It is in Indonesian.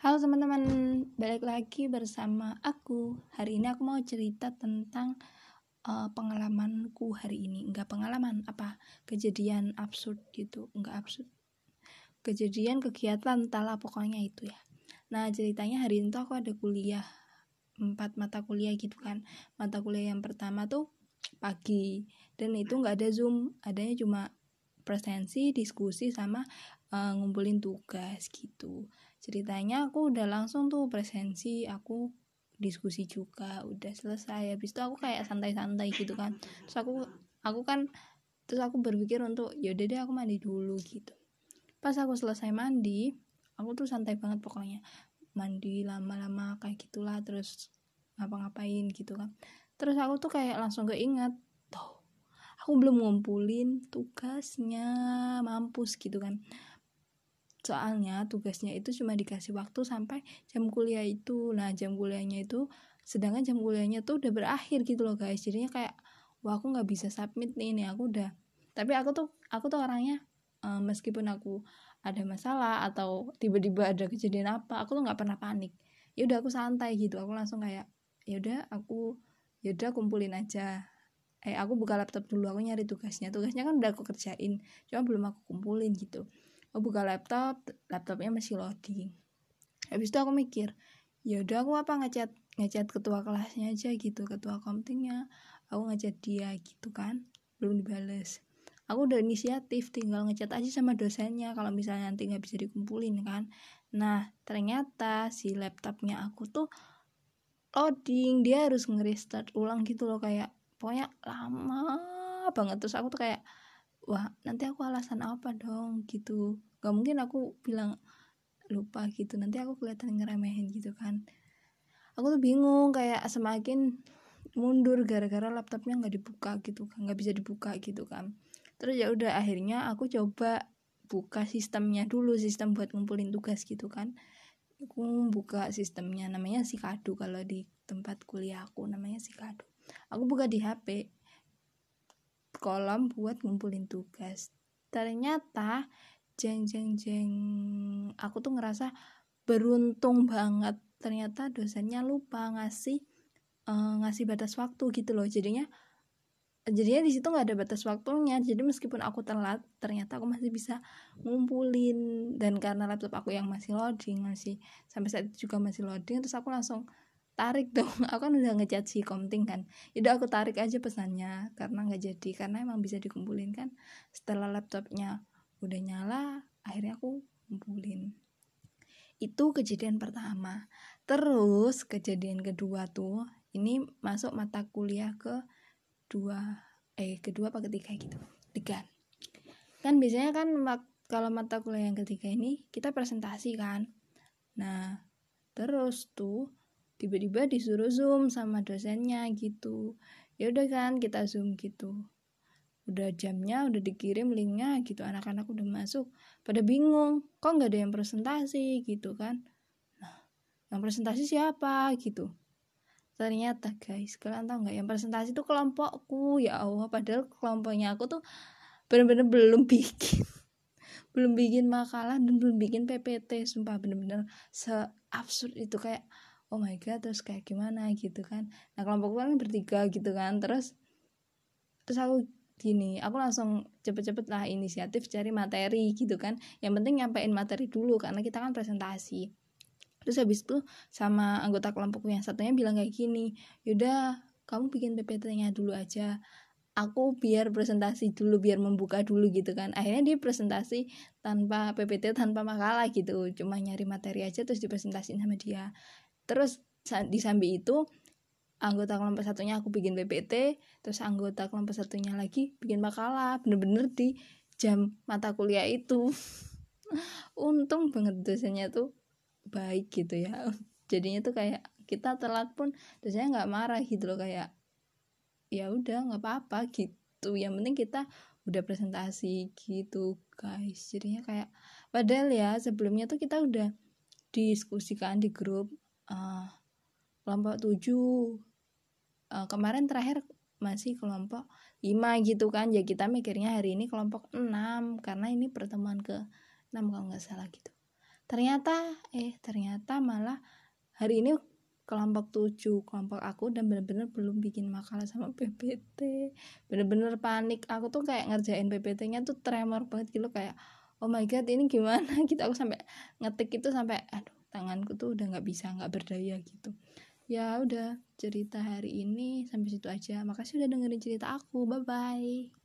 Halo teman-teman, balik lagi bersama aku. Hari ini aku mau cerita tentang uh, pengalamanku hari ini. Enggak pengalaman, apa kejadian absurd gitu, enggak absurd. Kejadian kegiatan entahlah pokoknya itu ya. Nah ceritanya hari ini tuh aku ada kuliah empat mata kuliah gitu kan. Mata kuliah yang pertama tuh pagi dan itu nggak ada zoom, adanya cuma presensi, diskusi sama uh, ngumpulin tugas gitu ceritanya aku udah langsung tuh presensi aku diskusi juga udah selesai. Habis itu aku kayak santai-santai gitu kan. Terus aku aku kan terus aku berpikir untuk yaudah deh aku mandi dulu gitu. Pas aku selesai mandi aku tuh santai banget pokoknya. Mandi lama-lama kayak gitulah terus ngapa-ngapain gitu kan. Terus aku tuh kayak langsung keinget tuh aku belum ngumpulin tugasnya mampus gitu kan soalnya tugasnya itu cuma dikasih waktu sampai jam kuliah itu. Nah jam kuliahnya itu sedangkan jam kuliahnya tuh udah berakhir gitu loh guys. Jadinya kayak wah aku nggak bisa submit nih nih aku udah tapi aku tuh aku tuh orangnya uh, meskipun aku ada masalah atau tiba-tiba ada kejadian apa aku tuh nggak pernah panik. Ya udah aku santai gitu. Aku langsung kayak ya udah aku ya udah kumpulin aja. Eh aku buka laptop dulu aku nyari tugasnya. Tugasnya kan udah aku kerjain cuma belum aku kumpulin gitu aku buka laptop laptopnya masih loading. Habis itu aku mikir ya udah aku apa ngechat ngechat ketua kelasnya aja gitu ketua komtingnya. Aku ngechat dia gitu kan. Belum dibales. Aku udah inisiatif tinggal ngechat aja sama dosennya kalau misalnya nanti nggak bisa dikumpulin kan. Nah ternyata si laptopnya aku tuh loading. Dia harus nge-restart ulang gitu loh kayak pokoknya lama banget. Terus aku tuh kayak wah nanti aku alasan apa dong? Gitu. Gak mungkin aku bilang lupa gitu. Nanti aku kelihatan ngeremehin gitu kan. Aku tuh bingung kayak semakin mundur gara-gara laptopnya nggak dibuka gitu kan nggak bisa dibuka gitu kan. Terus ya udah akhirnya aku coba buka sistemnya dulu sistem buat ngumpulin tugas gitu kan. Aku buka sistemnya namanya si kadu kalau di tempat kuliah aku namanya si kadu aku buka di HP kolom buat ngumpulin tugas. Ternyata jeng jeng jeng aku tuh ngerasa beruntung banget. Ternyata dosennya lupa ngasih uh, ngasih batas waktu gitu loh. Jadinya jadinya di situ nggak ada batas waktunya. Jadi meskipun aku telat ternyata aku masih bisa ngumpulin. Dan karena laptop aku yang masih loading masih sampai saat itu juga masih loading terus aku langsung tarik dong. Aku kan udah ngechat si komting kan. Udah aku tarik aja pesannya karena nggak jadi. Karena emang bisa dikumpulin kan. Setelah laptopnya udah nyala akhirnya aku kumpulin. Itu kejadian pertama. Terus kejadian kedua tuh ini masuk mata kuliah ke dua eh kedua apa ketiga gitu. Tiga. Kan biasanya kan kalau mata kuliah yang ketiga ini kita presentasi kan. Nah terus tuh tiba-tiba disuruh zoom sama dosennya gitu. Ya udah kan kita zoom gitu. Udah jamnya udah dikirim linknya gitu anak-anak udah masuk. Pada bingung kok nggak ada yang presentasi gitu kan. Nah yang presentasi siapa gitu. Ternyata guys kalian tahu nggak yang presentasi itu kelompokku. Ya Allah padahal kelompoknya aku tuh bener-bener belum bikin. Belum bikin makalah dan belum bikin PPT sumpah bener-bener seabsurd itu. Kayak oh my god terus kayak gimana gitu kan. Nah kelompokku kan bertiga gitu kan terus terus aku gini aku langsung cepet-cepet lah inisiatif cari materi gitu kan. Yang penting nyampein materi dulu karena kita kan presentasi. Terus habis itu sama anggota kelompokku yang satunya bilang kayak gini yaudah kamu bikin PPT-nya dulu aja. Aku biar presentasi dulu biar membuka dulu gitu kan. Akhirnya dia presentasi tanpa PPT tanpa makalah gitu. Cuma nyari materi aja terus dipresentasiin sama dia terus di sambi itu anggota kelompok satunya aku bikin PPT terus anggota kelompok satunya lagi bikin makalah. Bener-bener di jam mata kuliah itu. Untung banget dosennya tuh baik gitu ya. Jadinya tuh kayak kita telat pun dosennya nggak marah gitu loh kayak ya udah nggak apa-apa gitu. Yang penting kita udah presentasi gitu guys. Jadinya kayak padahal ya sebelumnya tuh kita udah diskusikan di grup uh, kelompok 7 uh, kemarin terakhir masih kelompok 5 gitu kan. Ya kita mikirnya hari ini kelompok 6 karena ini pertemuan ke 6 kalau nggak salah gitu. Ternyata eh ternyata malah hari ini kelompok tujuh kelompok aku dan bener-bener belum bikin makalah sama PPT bener-bener panik. Aku tuh kayak ngerjain PPT-nya tuh tremor banget gitu kayak oh my god ini gimana? Gitu aku sampai ngetik itu sampai aduh tanganku tuh udah nggak bisa nggak berdaya gitu. Ya udah cerita hari ini sampai situ aja. Makasih udah dengerin cerita aku. Bye bye